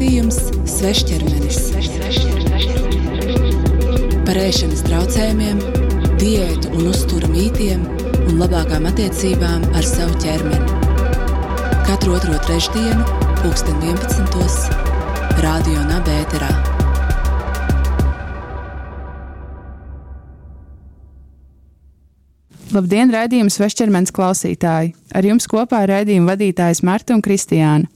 Raidījums Svešķermenis par ēšanas traucējumiem, diētu un uzturu mītiem un labākām attiecībām ar savu ķermeni. Katru otro trešdienu, pulksten 11. Radio Nabērā. Labdien, raidījums Vešķermenis klausītāji! Ar jums kopā ir raidījuma vadītājs Marta un Kristiāna.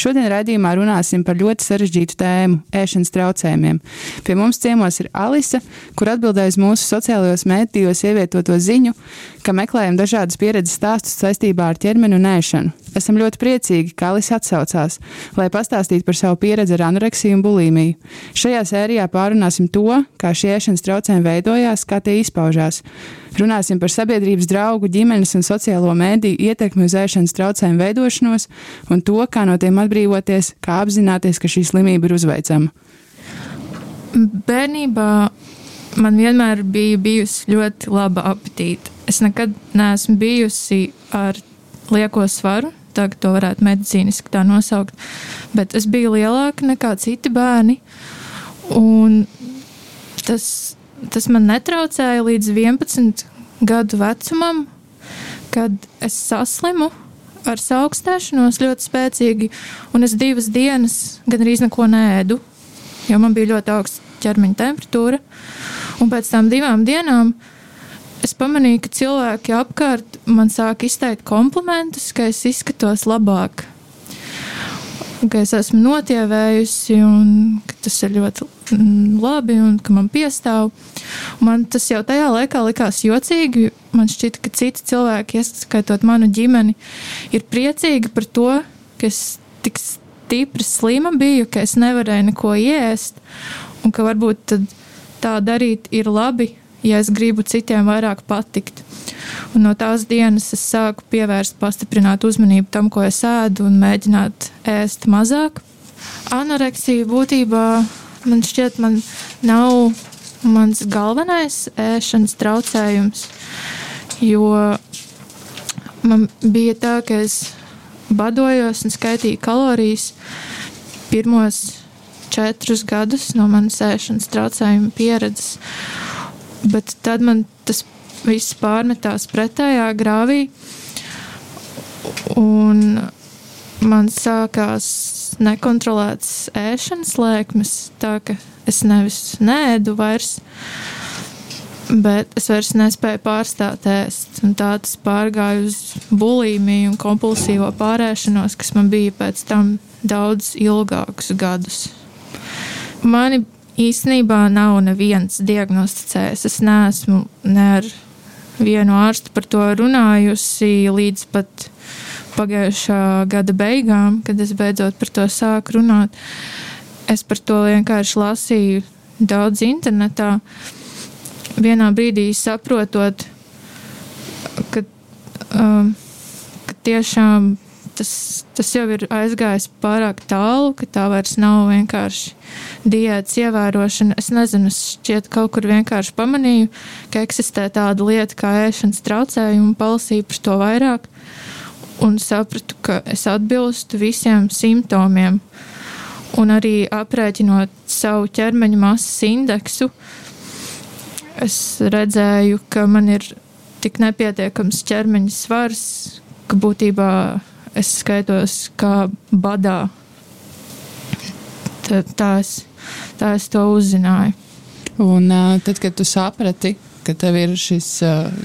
Šodien raidījumā runāsim par ļoti sarežģītu tēmu - ēšanas traucējumiem. Pie mums ciemos ir Alise, kur atbildēs mūsu sociālajos mēdījos ievietoto ziņu, ka meklējam dažādas pieredzes stāstus saistībā ar ķermeni un ēšanu. Esam ļoti priecīgi, ka Alise atsaucās, lai pastāstītu par savu pieredzi ar anoreksiju un bulimiju. Šajā sērijā pārunāsim to, kā šie ēšanas traucējumi veidojās, kā tie izpaužās. Runāsim par sabiedrības draugu, ģimenes un sociālo mēdīju ietekmi uz ēšanas traucējumu veidošanos un to, kā no tiem atbrīvoties, kā apzināties, ka šī slimība ir uzveicama. Bērnībā man vienmēr bija bijusi ļoti laba apetīte. Es nekad neesmu bijusi ar lieko svaru, tagad to varētu medicīniski tā nosaukt, bet es biju lielāka nekā citi bērni. Un tas, tas man netraucēja līdz 11 gadu vecumam, kad es saslimu ar augstēšanos ļoti spēcīgi, un es divas dienas gandrīz neko nēdu, jo man bija ļoti augsta ķermeņa temperatūra. Un pēc tam divām dienām es pamanīju, ka cilvēki apkārt man sāk izteikt komplimentus, ka es izskatos labāk ka es esmu notievējusi, un tas ir ļoti labi, un ka man piestāv. Man tas jau tajā laikā likās jocīgi. Man šķita, ka citi cilvēki, ieskaitot manu ģimeni, ir priecīgi par to, ka es tik stipri slima biju, ka es nevarēju neko ēst, un ka varbūt tā darīt ir labi, ja es gribu citiem vairāk patikt. Un no tās dienas es sāku pievērst, pastiprināt uzmanību tam, ko es ēdu, un mēģināt ēst mazāk. Anoreksija būtībā man šķiet, man nav mans galvenais ēšanas traucējums, jo man bija tā, ka es badojos un skaitīju kalorijas pirmos četrus gadus no manas ēšanas traucējuma pieredzes. Bet tad man tas viss pārmetās pretējā grāvī. Un man sākās nekontrolēts ēšanas lēkmes, tā ka es nevis nēdu vairs, bet es vairs nespēju pārstāt ēst. Tā tas pārgāja uz bulimiju un kompulsīvo pārēšanos, kas man bija pēc tam daudz ilgākus gadus. Mani īstenībā nav neviens diagnosticējis. Es neesmu ne ar vienu ārstu par to runājusi līdz pat pagājušā gada beigām, kad es beidzot par to sāku runāt. Es par to vienkārši lasīju daudz internetā. Vienā brīdī saprotot, ka, um, ka tiešām tas, tas jau ir aizgājis pārāk tālu, ka tā vairs nav vienkārši diētas ievērošana. Es nezinu, es šķiet kaut kur vienkārši pamanīju, ka eksistē tāda lieta kā ēšanas traucējumi, palasīju par to vairāk un sapratu, ka es atbilstu visiem simptomiem. Un arī aprēķinot savu ķermeņa masas indeksu, es redzēju, ka man ir tik nepietiekams ķermeņa svars, ka būtībā es skaitos kā badā. Tā, tā, es, tā es to uzzināju. Un tad, kad tu saprati, ka tev ir šis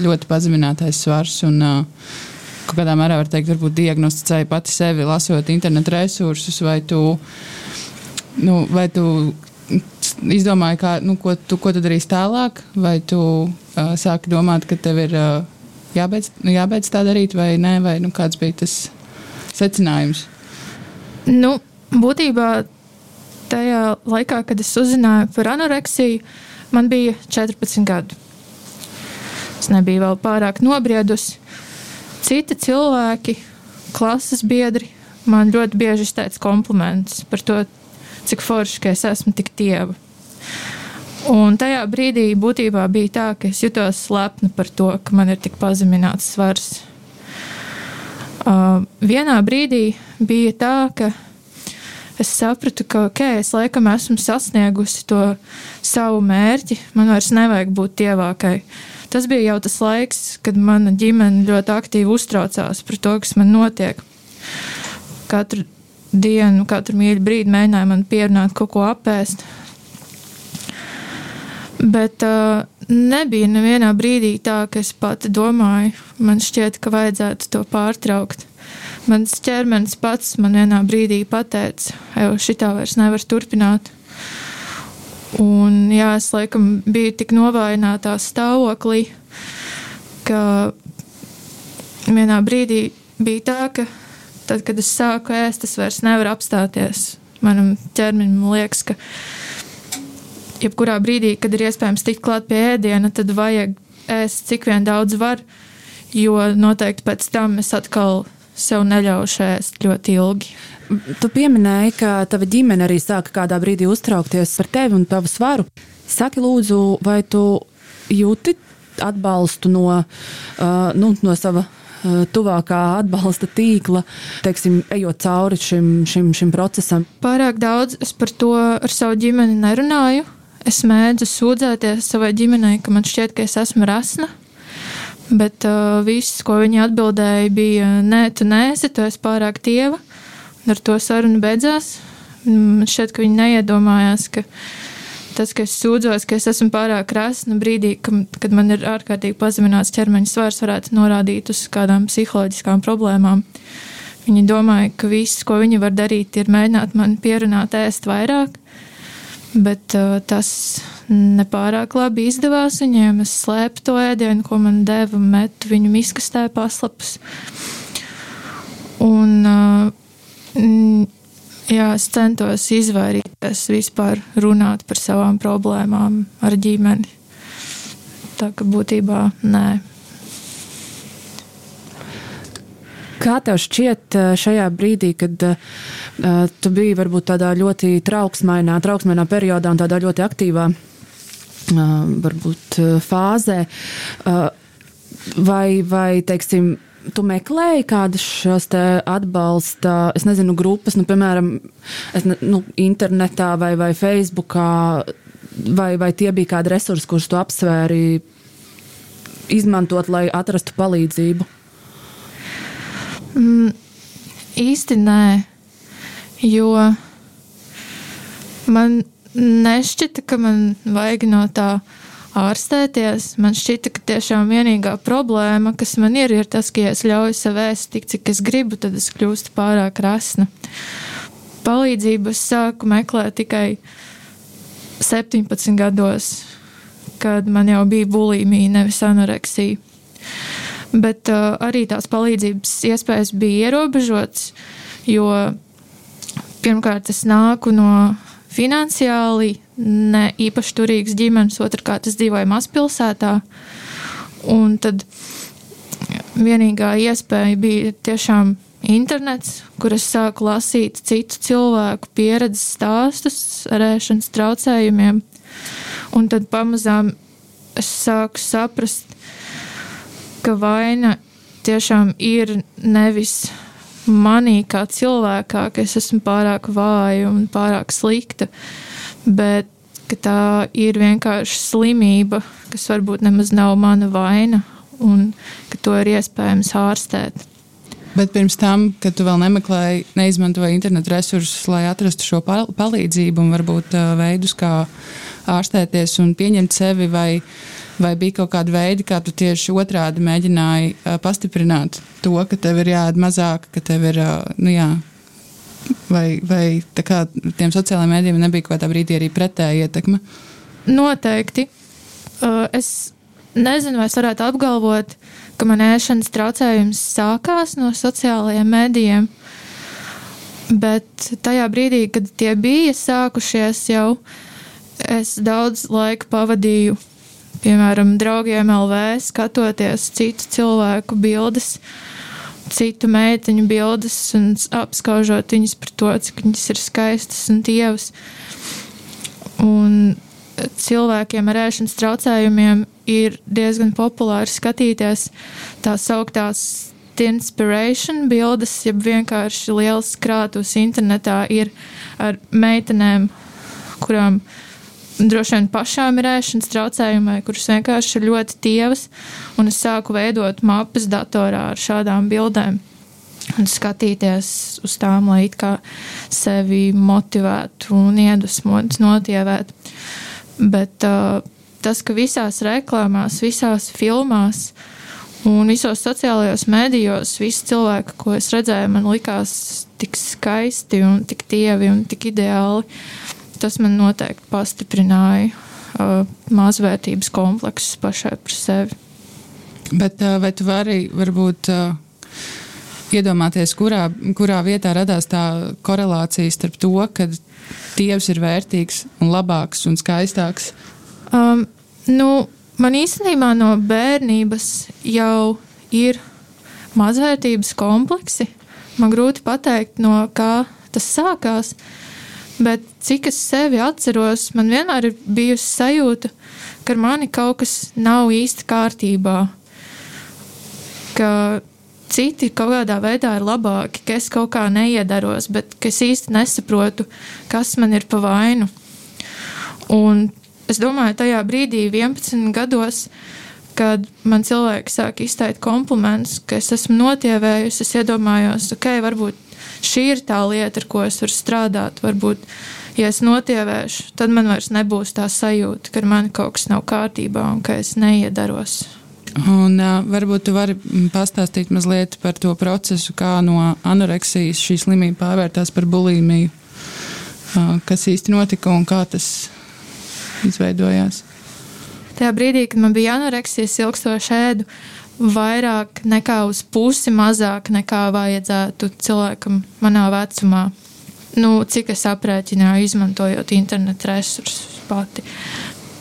ļoti pazeminātais svars un uh, kaut kādā mērā var teikt, varbūt diagnosticēji pati sevi, lasot internetu resursus, vai tu, nu, vai tu izdomāji, kā, nu, ko, tu, ko tu darīsi tālāk, vai tu uh, sāki domāt, ka tev ir uh, jābeidz, jābeidz tā darīt, vai nē, vai nu, kāds bija tas secinājums? Nu, būtībā tajā laikā, kad es uzzināju par anoreksiju, man bija 14 gadi. Es nebiju vēl pārāk nobriedusi. Citi cilvēki, klases biedri, man ļoti bieži izteica komplimentus par to, cik forši ka es esmu tik tieva. Un tajā brīdī būtībā bija tā, ka es jutos lepna par to, ka man ir tik pazemināts svars. Uh, vienā brīdī bija tā, ka es sapratu, ka okay, es laikam esmu sasniegusi to savu mērķi. Man vairs nevajag būt tievākai. Tas bija jau tas laiks, kad mana ģimene ļoti aktīvi uztraucās par to, kas man notiek. Katru dienu, katru mīļu brīdi mēģināja man pierunāt kaut ko apēst. Bet uh, nebija nevienā brīdī tā, ka es pati domāju, man šķiet, ka vajadzētu to pārtraukt. Mans ķermenis pats man vienā brīdī pateica, jau šitā vairs nevar turpināt. Un, jā, es laikam biju tik novājinātā stāvoklī, ka vienā brīdī bija tā, ka tad, kad es sāku ēst, es vairs nevaru apstāties. Manam ķermenim liekas, ka jebkurā brīdī, kad ir iespējams tikt klāt pie ēdiena, tad vajag ēst cik vien daudz var, jo noteikti pēc tam es atkal sev neļaušu ēst ļoti ilgi. Tu pieminēji, ka tava ģimene arī sāka kādā brīdī uztraukties par tevi un tavu svaru. Saki, lūdzu, vai tu jūti atbalstu no, uh, nu, no sava uh, tuvākā atbalsta tīkla, teiksim, ejot cauri šim, šim, šim procesam? Pārāk daudz es par to ar savu ģimeni nerunāju. Es mēdzu sūdzēties savai ģimenei, ka man šķiet, ka es esmu rasna. Bet uh, viss, ko viņi atbildēja, bija: Nē, tu neesi, tu esi pārāk tieva. Ar to sarunu beidzās. Šķiet, ka viņi neiedomājās, ka tas, ka es sūdzos, ka es esmu pārāk rasna brīdī, ka, kad man ir ārkārtīgi pazemināts ķermeņa svars, varētu norādīt uz kādām psiholoģiskām problēmām. Viņi domāja, ka viss, ko viņi var darīt, ir mēģināt man pierunāt ēst vairāk bet uh, tas nepārāk labi izdevās viņiem. Es slēpu to ēdienu, ko man deva, metu viņu miskastē paslapus. Un, uh, jā, es centos izvairīties vispār runāt par savām problēmām ar ģimeni. Tā ka būtībā nē. Kā tev šķiet eh, šajā brīdī, kad uh, tu biji varbūt tādā ļoti trauksmainā, trauksmainā periodā un tādā ļoti aktīvā uh, varbūt fāzē, uh, vai, vai teiksim, tu meklēji kādas šīs atbalsta, es nezinu, grupas, nu, piemēram, ne, nu, internetā vai, vai Facebookā, vai, vai tie bija kādi resursi, kurus tu apsvēri izmantot, lai atrastu palīdzību? Mm, īsti nē, jo man nešķita, ka man vajag no tā ārstēties. Man šķita, ka tiešām vienīgā problēma, kas man ir, ir tas, ka, ja es ļauju sev ēst tik, cik es gribu, tad es kļūstu pārāk rasna. Palīdzību es sāku meklēt tikai 17 gados, kad man jau bija bulimija, nevis anoreksija bet uh, arī tās palīdzības iespējas bija ierobežotas, jo pirmkārt es nāku no finansiāli ne īpaši turīgas ģimenes, otrkārt es dzīvoju mazpilsētā, un tad vienīgā iespēja bija tiešām internets, kur es sāku lasīt citu cilvēku pieredzes stāstus ar ēšanas traucējumiem, un tad pamazām es sāku saprast, ka vaina tiešām ir nevis manī kā cilvēkā, ka es esmu pārāk vāja un pārāk slikta, bet tā ir vienkārši slimība, kas varbūt nemaz nav mana vaina un ka to ir iespējams ārstēt. Bet pirms tam, kad tu vēl nemeklēji, neizmantoji internetu resursus, lai atrastu šo palīdzību un varbūt veidus, kā ārstēties un pieņemt sevi, vai Vai bija kaut kāda veida, kā tu tieši otrādi mēģināji uh, pastiprināt to, ka tev ir jāēd mazāk, ka tev ir, uh, nu jā, vai, vai kā, tiem sociālajiem mēdījiem nebija kaut kādā brīdī arī pretēja ietekme? Noteikti. Uh, es nezinu, vai es varētu apgalvot, ka man ēšanas traucējums sākās no sociālajiem mēdījiem. Bet tajā brīdī, kad tie bija sākušies, jau es daudz laika pavadīju piemēram, draugiem LV, skatoties citu cilvēku bildes, citu meiteņu bildes un apskaužot viņas par to, cik viņas ir skaistas un tievas. Un cilvēkiem ar ēšanas traucējumiem ir diezgan populāri skatīties tās augtās inspiration bildes, jeb vienkārši liels krātus internetā ir ar meitenēm, kurām droši vien pašām ir ēšanas traucējumi, kuras vienkārši ir ļoti tievas, un es sāku veidot mapas datorā ar šādām bildēm. Un skatīties uz tām, lai sevi motivētu un iedvesmotu, notievētu. Bet uh, tas, ka visās reklāmās, visās filmās un visos sociālajos medijos visi cilvēki, ko es redzēju, man likās tik skaisti un tik tievi un tik ideāli, tas man noteikti pastiprināja uh, mazvērtības kompleksus pašai par sevi. Bet uh, vai tu vari varbūt uh, iedomāties, kurā, kurā vietā radās tā korelācija starp to, ka Dievs ir vērtīgs un labāks un skaistāks? Um, nu, man īstenībā no bērnības jau ir mazvērtības kompleksi. Man grūti pateikt, no kā tas sākās. Bet cik es sevi atceros, man vienmēr ir bijusi sajūta, ka ar mani kaut kas nav īsti kārtībā. Ka citi kaut kādā veidā ir labāki, ka es kaut kā neiedaros, bet es īsti nesaprotu, kas man ir pa vainu. Un es domāju, tajā brīdī, 11 gados, kad man cilvēki sāk izteikt komplimentus, ka es esmu notievējusi, es iedomājos, ok, varbūt šī ir tā lieta, ar ko es varu strādāt. Varbūt, ja es notievēšu, tad man vairs nebūs tā sajūta, ka man kaut kas nav kārtībā un ka es neiedaros. Un, uh, varbūt tu vari pastāstīt mazliet par to procesu, kā no anoreksijas šī slimība pārvērtās par bulimiju. Uh, kas īsti notika un kā tas izveidojās? Tajā brīdī, kad man bija anoreksijas ilgstoša ēdu, vairāk nekā uz pusi mazāk nekā vajadzētu cilvēkam manā vecumā. Nu, cik es aprēķināju, izmantojot internetu resursus pati.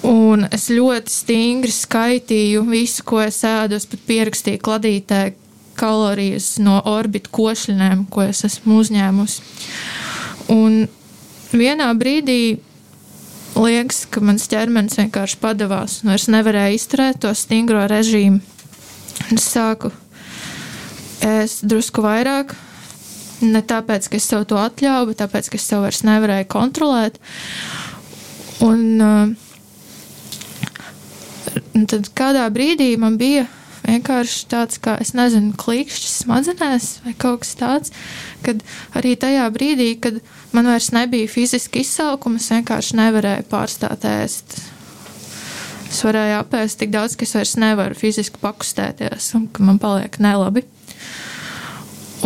Un es ļoti stingri skaitīju visu, ko es ēdu. Es pat pierakstīju kladītē kalorijas no orbitu košļiem, ko es esmu uzņēmusi. Un vienā brīdī liekas, ka mans ķermenis vienkārši padavās, un es nevarēju izturēt to stingro režīmu. Es sāku ēst drusku vairāk. Ne tāpēc, ka es sev to atļāvu, bet tāpēc, ka es sev vairs nevarēju kontrolēt. Un, uh, Un tad kādā brīdī man bija vienkārši tāds, kā es nezinu, klikšķis smadzenēs vai kaut kas tāds, kad arī tajā brīdī, kad man vairs nebija fiziski izsalkuma, es vienkārši nevarēju pārstāt ēst. Es varēju apēst tik daudz, ka es vairs nevaru fiziski pakustēties un ka man paliek nelabi.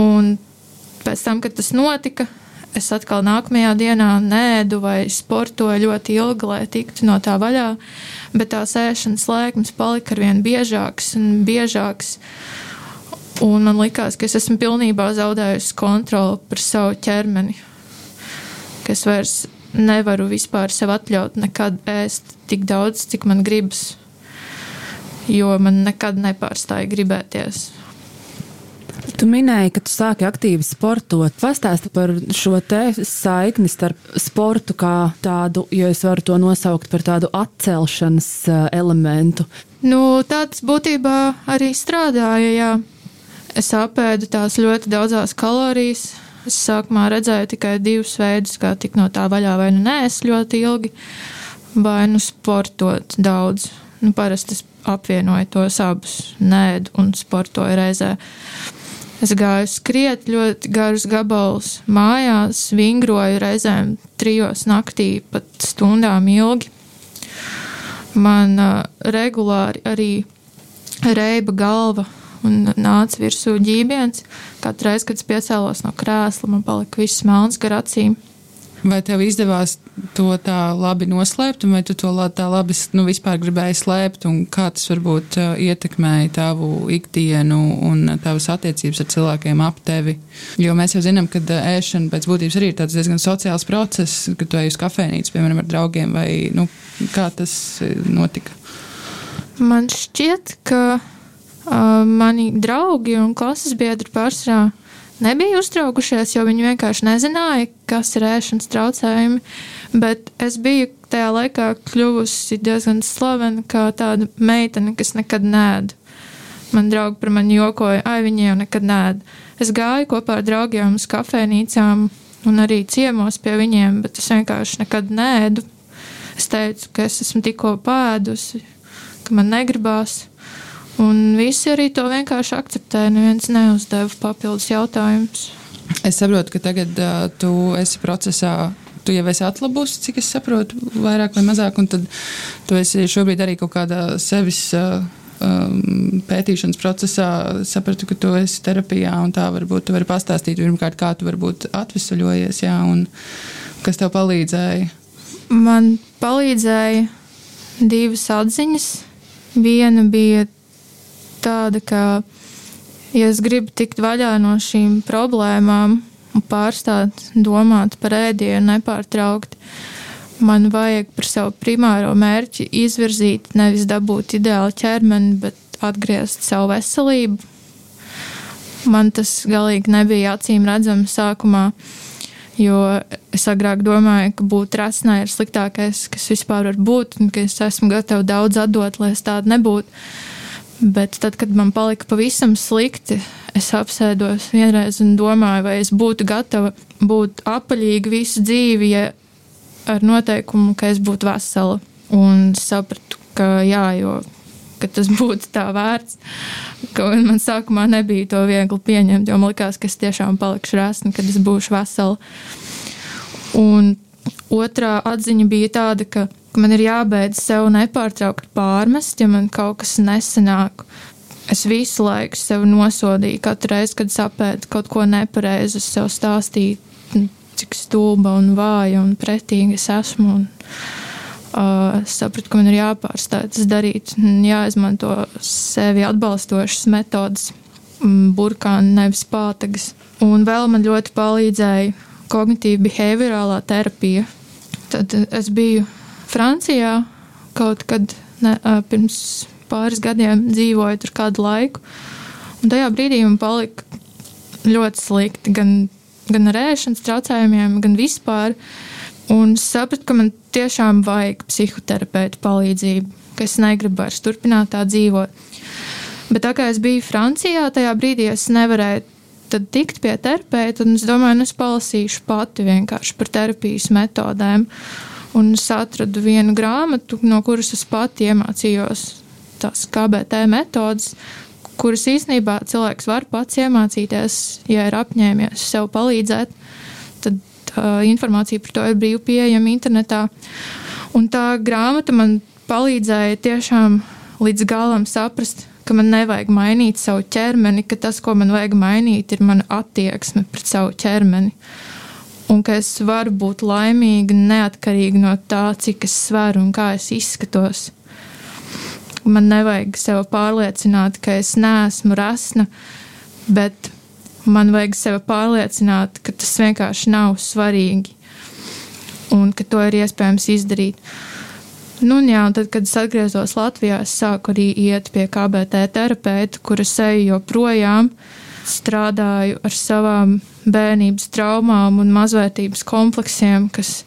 Un pēc tam, kad tas notika, es atkal nākamajā dienā nēdu vai sportoju ļoti ilgi, lai tiktu no tā vaļā bet tās ēšanas lēkmes palika ar vien biežāks un biežāks. Un man likās, ka es esmu pilnībā zaudējusi kontroli par savu ķermeni. Es vairs nevaru vispār sev atļaut nekad ēst tik daudz, cik man gribas. Jo man nekad nepārstāja gribēties. Tu minēji, ka tu sāki aktīvi sportot. Pastāsti par šo saikni starp sportu kā tādu, jo es varu to nosaukt par tādu atcelšanas eh, elementu. Nu, tāds būtībā arī strādāja. Jā. Es apēdu tās ļoti daudzās kalorijas. Es sākumā redzēju tikai divus veidus, kā tikt no tā vaļā, vai nu nē, es ļoti ilgi, vai nu sportot daudz. Nu, parasti es apvienoju tos abus, nē, un sportoju reizē. Es gāju skriet ļoti garus gabalus mājās, vingroju reizēm trijos naktī, pat stundām ilgi. Man uh, regulāri arī reiba galva un nāca virsū ģībiens. Katru reizi, kad es piecēlos no krēsla, man palika viss melns gar acīm. Vai tev izdevās to tā labi noslēpt, vai tu to tā labi nu, vispār gribēji slēpt, un kā tas varbūt uh, ietekmēja tavu ikdienu un tavas attiecības ar cilvēkiem ap tevi? Jo mēs jau zinām, ka uh, ēšana pēc būtības arī ir tāds diezgan sociāls process, kad tu ej uz kafejnīcu, piemēram, ar draugiem, vai nu, kā tas uh, notika? Man šķiet, ka mani draugi un klases biedri pārsvarā nebija uztraukušies, jo viņi vienkārši nezināja, kas ir ēšanas traucējumi. Bet es biju tajā laikā kļuvusi diezgan slavena kā tāda meitene, kas nekad nēda. Man draugi par mani jokoja, ai, viņi jau nekad nēd. Es gāju kopā ar draugiem uz kafejnīcām un arī ciemos pie viņiem, bet es vienkārši nekad nēdu. Es teicu, ka es esmu tikko pēdusi, ka man negribās. Un visi arī to vienkārši akceptēja. Neviens neuzdeva papildus jautājumus. Es saprotu, ka tagad uh, tu esi procesā tu jau esi atlabusi, cik es saprotu, vairāk vai mazāk, un tad tu esi šobrīd arī kaut kādā sevis. Uh, um, pētīšanas procesā sapratu, ka tu esi terapijā, un tā varbūt tu vari pastāstīt pirmkārt, kā tu varbūt atvesaļojies, jā, un kas tev palīdzēja? Man palīdzēja divas atziņas. Viena bija tāda, ka, ja es gribu tikt vaļā no šīm problēmām, un pārstāt domāt par ēdienu nepārtraukti. Man vajag par savu primāro mērķi izvirzīt nevis dabūt ideālu ķermeni, bet atgriezt savu veselību. Man tas galīgi nebija acīm redzams sākumā, jo es agrāk domāju, ka būt rasnai ir sliktākais, kas vispār var būt, un ka es esmu gatava daudz atdot, lai es tāda nebūtu. Bet tad, kad man palika pavisam slikti, es apsēdos vienreiz un domāju, vai es būtu gatava būt apaļīga visu dzīvi, ja ar noteikumu, ka es būtu vesela. Un sapratu, ka jā, jo ka tas būtu tā vērts. Man sākumā nebija to viegli pieņemt, jo man likās, ka es tiešām palikšu rēsni, kad es būšu vesela. Un otrā atziņa bija tāda, ka ka man ir jābeidz sev nepārtraukti pārmest, ja man kaut kas nesanāk. Es visu laiku sev nosodīju, katru reizi, kad sapētu kaut ko nepareizi, es sev stāstīju, cik stulba un vāja un pretīga es esmu. Un, uh, sapratu, ka man ir jāpārstāj tas darīt, jāizmanto sevi atbalstošas metodas, burkāni, nevis pātagas. Un vēl man ļoti palīdzēja kognitīva behaviorālā terapija. Tad es biju Francijā kaut kad ne, pirms pāris gadiem dzīvoju tur kādu laiku. Un tajā brīdī man palika ļoti slikti gan, gan ar ēšanas traucējumiem, gan vispār. Un es sapratu, ka man tiešām vajag psihoterapeita palīdzību, ka es negribu vairs turpināt tā dzīvot. Bet tā kā es biju Francijā, tajā brīdī es nevarēju tikt pie terapeita, un es domāju, nu es palasīšu pati vienkārši par terapijas metodēm. Un es atradu vienu grāmatu, no kuras es pati iemācījos tās KBT metodas, kuras īstenībā cilvēks var pats iemācīties, ja ir apņēmies sev palīdzēt. Tad uh, informācija par to ir brīvi pieejama internetā. Un tā grāmata man palīdzēja tiešām līdz galam saprast, ka man nevajag mainīt savu ķermeni, ka tas, ko man vajag mainīt, ir mana attieksme pret savu ķermeni. Uh, un ka es varu būt laimīga neatkarīgi no tā, cik es sveru un kā es izskatos. Man nevajag sev pārliecināt, ka es neesmu rasna, bet man vajag sev pārliecināt, ka tas vienkārši nav svarīgi un ka to ir iespējams izdarīt. Nu, jā, un tad, kad es atgriezos Latvijā, es sāku arī iet pie KBT terapeita, kuras eju joprojām. Strādāju ar savām bērnības traumām un mazvērtības kompleksiem, kas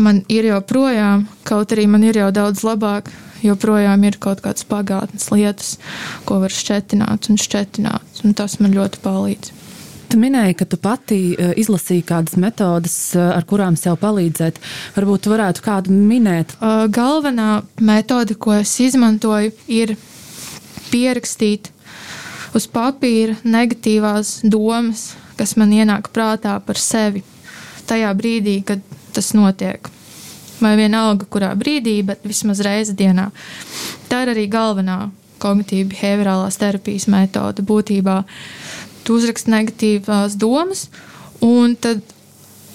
man ir joprojām, kaut arī man ir jau daudz labāk, joprojām ir kaut kādas pagātnes lietas, ko var šķetināt un šķetināt, un tas man ļoti palīdz. Tu minēji, ka tu pati uh, izlasīji kādas metodes, uh, ar kurām sev palīdzēt. Varbūt tu varētu kādu minēt. Uh, galvenā metode, ko es izmantoju, ir pierakstīt uz papīra negatīvās domas, kas man ienāk prātā par sevi tajā brīdī, kad tas notiek. Vai vienalga, kurā brīdī, bet vismaz reizi dienā. Tā ir arī galvenā kognitīva behaviorālās terapijas metode. Būtībā tu uzraksti negatīvās domas, un tad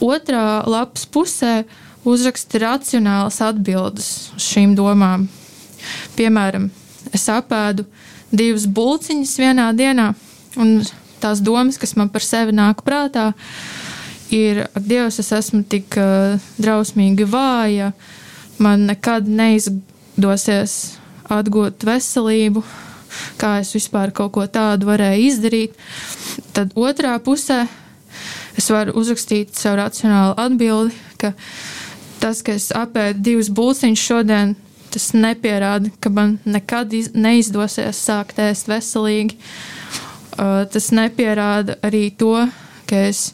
otrā lapas pusē uzraksti racionālas atbildes uz šīm domām. Piemēram, es apēdu divas bulciņas vienā dienā. Un tās domas, kas man par sevi nāk prātā, ir, ak, Dievs, es esmu tik uh, drausmīgi vāja, man nekad neizdosies atgūt veselību, kā es vispār kaut ko tādu varēju izdarīt. Tad otrā pusē es varu uzrakstīt sev racionālu atbildi, ka tas, ka es apēdu divas bulciņas šodien, tas nepierāda, ka man nekad iz, neizdosies sākt ēst veselīgi. Uh, tas nepierāda arī to, ka es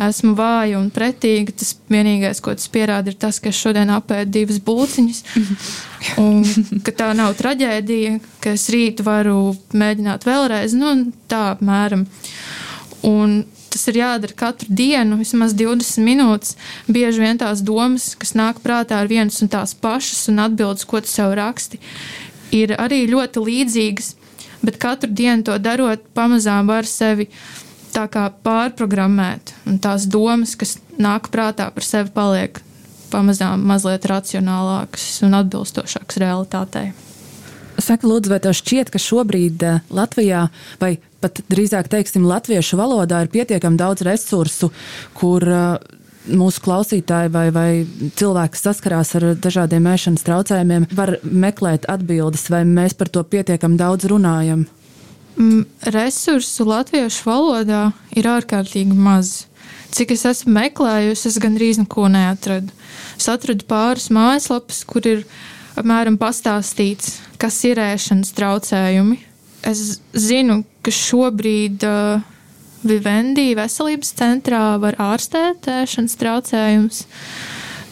esmu vāja un pretīga. Tas vienīgais, ko tas pierāda, ir tas, ka es šodien apēdu divas būciņas. Un ka tā nav traģēdija, ka es rīt varu mēģināt vēlreiz, nu, tā apmēram. Un tas ir jādara katru dienu, vismaz 20 minūtes. Bieži vien tās domas, kas nāk prātā, ir vienas un tās pašas, un atbildes, ko tu sev raksti, ir arī ļoti līdzīgas. Bet katru dienu to darot, pamazām var sevi pārprogrammēt, un tās domas, kas nāk prātā par sevi, paliek pamazām mazliet racionālākas un atbilstošākas realitātei. Saka, lūdzu, vai tev šķiet, ka šobrīd eh, Latvijā, vai pat drīzāk teiksim, latviešu valodā ir pietiekami daudz resursu, kur uh, mūsu klausītāji vai, vai cilvēki, kas saskarās ar dažādiem ēšanas traucējumiem, var meklēt atbildes, vai mēs par to pietiekami daudz runājam? Mm, resursu latviešu valodā ir ārkārtīgi maz. Cik es esmu meklējusi, es gandrīz neko neatradu. Es atradu pāris mājaslapas, kur ir apmēram pastāstīts, kas ir ēšanas traucējumi. Es zinu, ka šobrīd uh, Vivendi veselības centrā var ārstēt ēšanas traucējumus,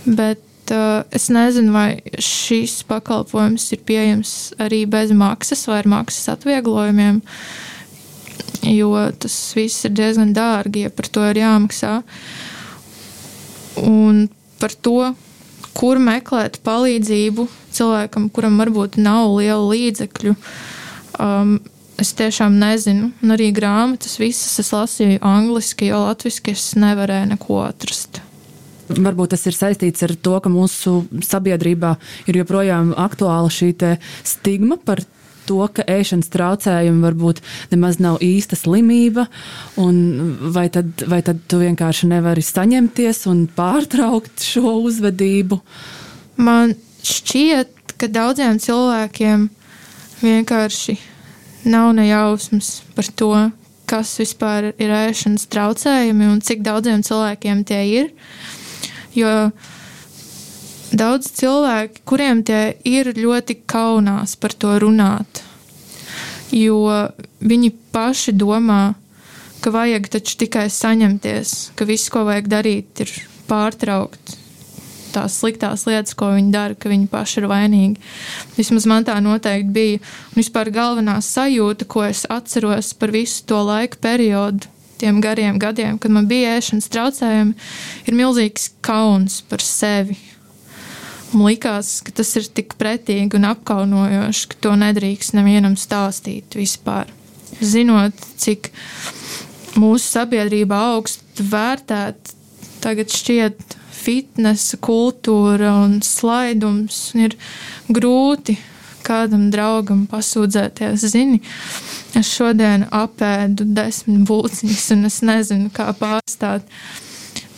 bet uh, es nezinu, vai šis pakalpojums ir pieejams arī bez maksas vai ar maksas atvieglojumiem, jo tas viss ir diezgan dārgi, ja par to ir jāmaksā. Un par to, kur meklēt palīdzību cilvēkam, kuram varbūt nav liela līdzekļu. Um, es tiešām nezinu, un arī grāmatas visas es lasīju angliski, jo latviešu es nevarēju neko atrast. Varbūt tas ir saistīts ar to, ka mūsu sabiedrībā ir joprojām aktuāla šī stigma par to, ka ēšanas traucējumi varbūt nemaz nav īsta slimība, vai tad, vai tad tu vienkārši nevari saņemties un pārtraukt šo uzvedību? Man šķiet, ka daudziem cilvēkiem vienkārši nav nejausmas par to, kas vispār ir ēšanas traucējumi un cik daudziem cilvēkiem tie ir. Jo daudz cilvēki, kuriem tie ir ļoti kaunās par to runāt, jo viņi paši domā, ka vajag taču tikai saņemties, ka viss, ko vajag darīt, ir pārtraukt tās sliktās lietas, ko viņi dara, ka viņi paši ir vainīgi. Vismaz man tā noteikti bija. Un vispār galvenā sajūta, ko es atceros par visu to laika periodu, tiem gariem gadiem, kad man bija ēšanas traucējumi, ir milzīgs kauns par sevi. Man likās, ka tas ir tik pretīgi un apkaunojoši, ka to nedrīkst nevienam stāstīt vispār. Zinot, cik mūsu sabiedrībā augstu vērtēt, tagad šķiet fitnesa kultūra un slaidums ir grūti kādam draugam pasūdzēties. Zini, es šodien apēdu desmit būciņas, un es nezinu, kā pārstāt.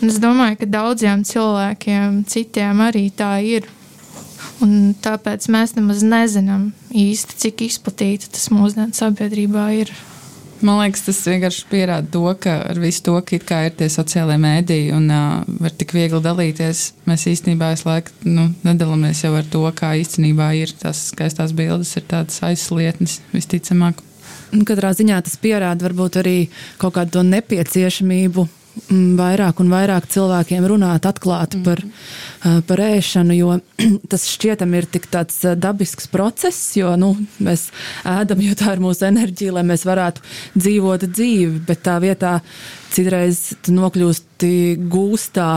Un es domāju, ka daudziem cilvēkiem, citiem arī tā ir. Un tāpēc mēs nemaz nezinām īsti, cik izplatīta tas mūsdienu sabiedrībā ir. Man liekas, tas vienkārši pierāda to, ka ar visu to, ka ir tie sociālie mēdīji un uh, var tik viegli dalīties, mēs īstenībā visu laiku nu, nedalāmies jau ar to, kā īstenībā ir tās skaistās bildes, ir tādas aizslietnes visticamāk. Katrā ziņā tas pierāda varbūt arī kaut kādu to nepieciešamību vairāk un vairāk cilvēkiem runāt atklāti mm. par, uh, par ēšanu, jo tas šķietam ir tik tāds uh, dabisks process, jo nu, mēs ēdam, jo tā ir mūsu enerģija, lai mēs varētu dzīvot dzīvi, bet tā vietā citreiz nokļūsti gūstā.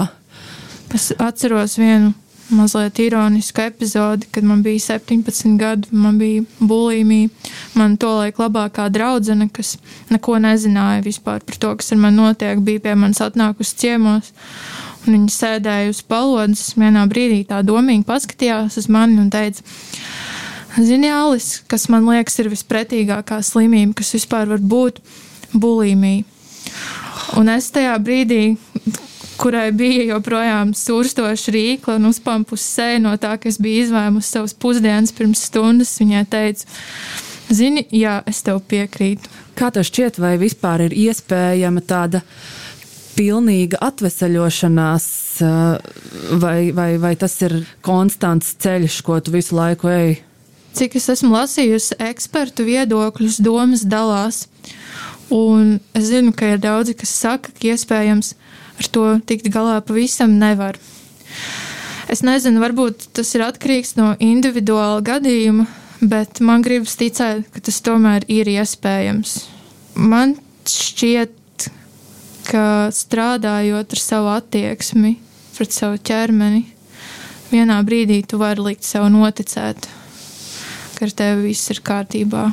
Es atceros vienu mazliet ironisku epizodi, kad man bija 17 gadi, man bija bulimija. Man tolaik labākā draudzene, kas neko nezināja vispār par to, kas ar mani notiek, bija pie manis atnākusi ciemos. Un viņa sēdēja uz palodzes. Vienā brīdī tā domīgi paskatījās uz mani un teica, Zini, Alis, kas man liekas ir vispretīgākā slimība, kas vispār var būt bulimija. Un es tajā brīdī kurai bija joprojām surstoša rīkla un uzpampusi seja no tā, ka es biju izvēmusi savus pusdienas pirms stundas. Viņai teica, zini, jā, es tev piekrītu. Kā tev šķiet, vai vispār ir iespējama tāda pilnīga atvesaļošanās, vai, vai, vai tas ir konstants ceļš, ko tu visu laiku ej? Cik es esmu lasījusi ekspertu viedokļus, domas dalās. Un es zinu, ka ir daudzi, kas saka, ka iespējams ar to tikt galā pavisam nevar. Es nezinu, varbūt tas ir atkarīgs no individuāla gadījuma, bet man gribas ticēt, ka tas tomēr ir iespējams. Man šķiet, ka strādājot ar savu attieksmi pret savu ķermeni, vienā brīdī tu vari likt sev noticēt, ka ar tevi viss ir kārtībā.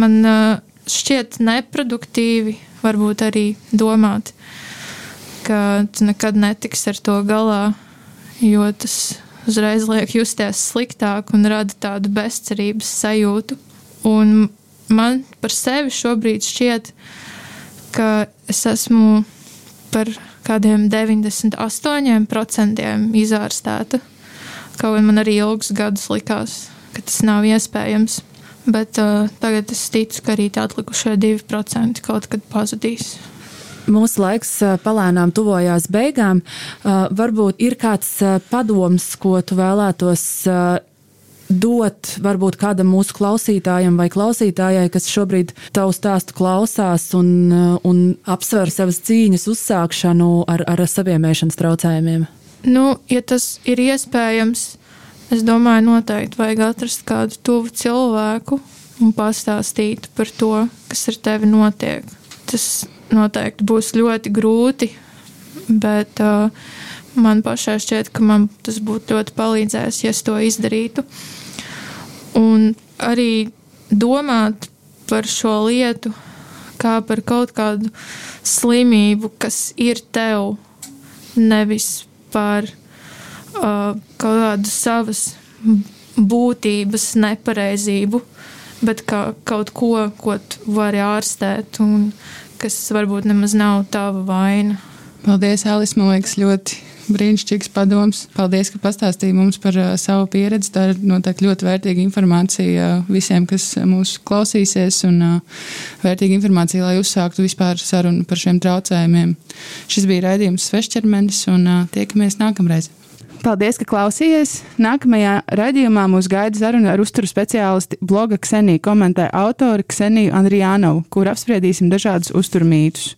Man uh, šķiet neproduktīvi, varbūt arī domāt, ka tu nekad netiksi ar to galā, jo tas uzreiz liek justies sliktāk un rada tādu bezcerības sajūtu. Un man par sevi šobrīd šķiet, ka es esmu par kādiem 98% izārstēta. Kaut gan man arī ilgus gadus likās, ka tas nav iespējams. Bet uh, tagad es ticu, ka arī tā atlikušie 2% kaut kad pazudīs. Mūsu laiks palēnām tuvojās beigām. Varbūt ir kāds padoms, ko tu vēlētos dot varbūt kādam mūsu klausītājam vai klausītājai, kas šobrīd tavu stāstu klausās un, un apsver savas cīņas uzsākšanu ar, ar saviemēšanas traucējumiem? Nu, ja tas ir iespējams, es domāju, noteikti vajag atrast kādu tuvu cilvēku un pastāstīt par to, kas ar tevi notiek. Tas noteikti būs ļoti grūti, bet uh, man pašai šķiet, ka man tas būtu ļoti palīdzējis, ja es to izdarītu. Un arī domāt par šo lietu kā par kaut kādu slimību, kas ir tev, nevis par kaut kādu savas būtības nepareizību, bet kā kaut ko, ko tu vari ārstēt un kas varbūt nemaz nav tava vaina. Paldies, Alis. Man liekas, ļoti brīnišķīgs padoms. Paldies, ka pastāstīji mums par uh, savu pieredzi. Tā ir noteikti ļoti vērtīga informācija uh, visiem, kas mūs klausīsies, un uh, vērtīga informācija, lai uzsāktu vispār sarunu par šiem traucējumiem. Šis bija raidījums Svešķermenis, un uh, tiekamies nākamreiz. Paldies, ka klausījāties. Nākamajā raidījumā mūs gaida saruna ar uzturu speciālisti bloga Ksenija komentē autori Kseniju Andrijānovu, kur apspriedīsim dažādus uzturmītus.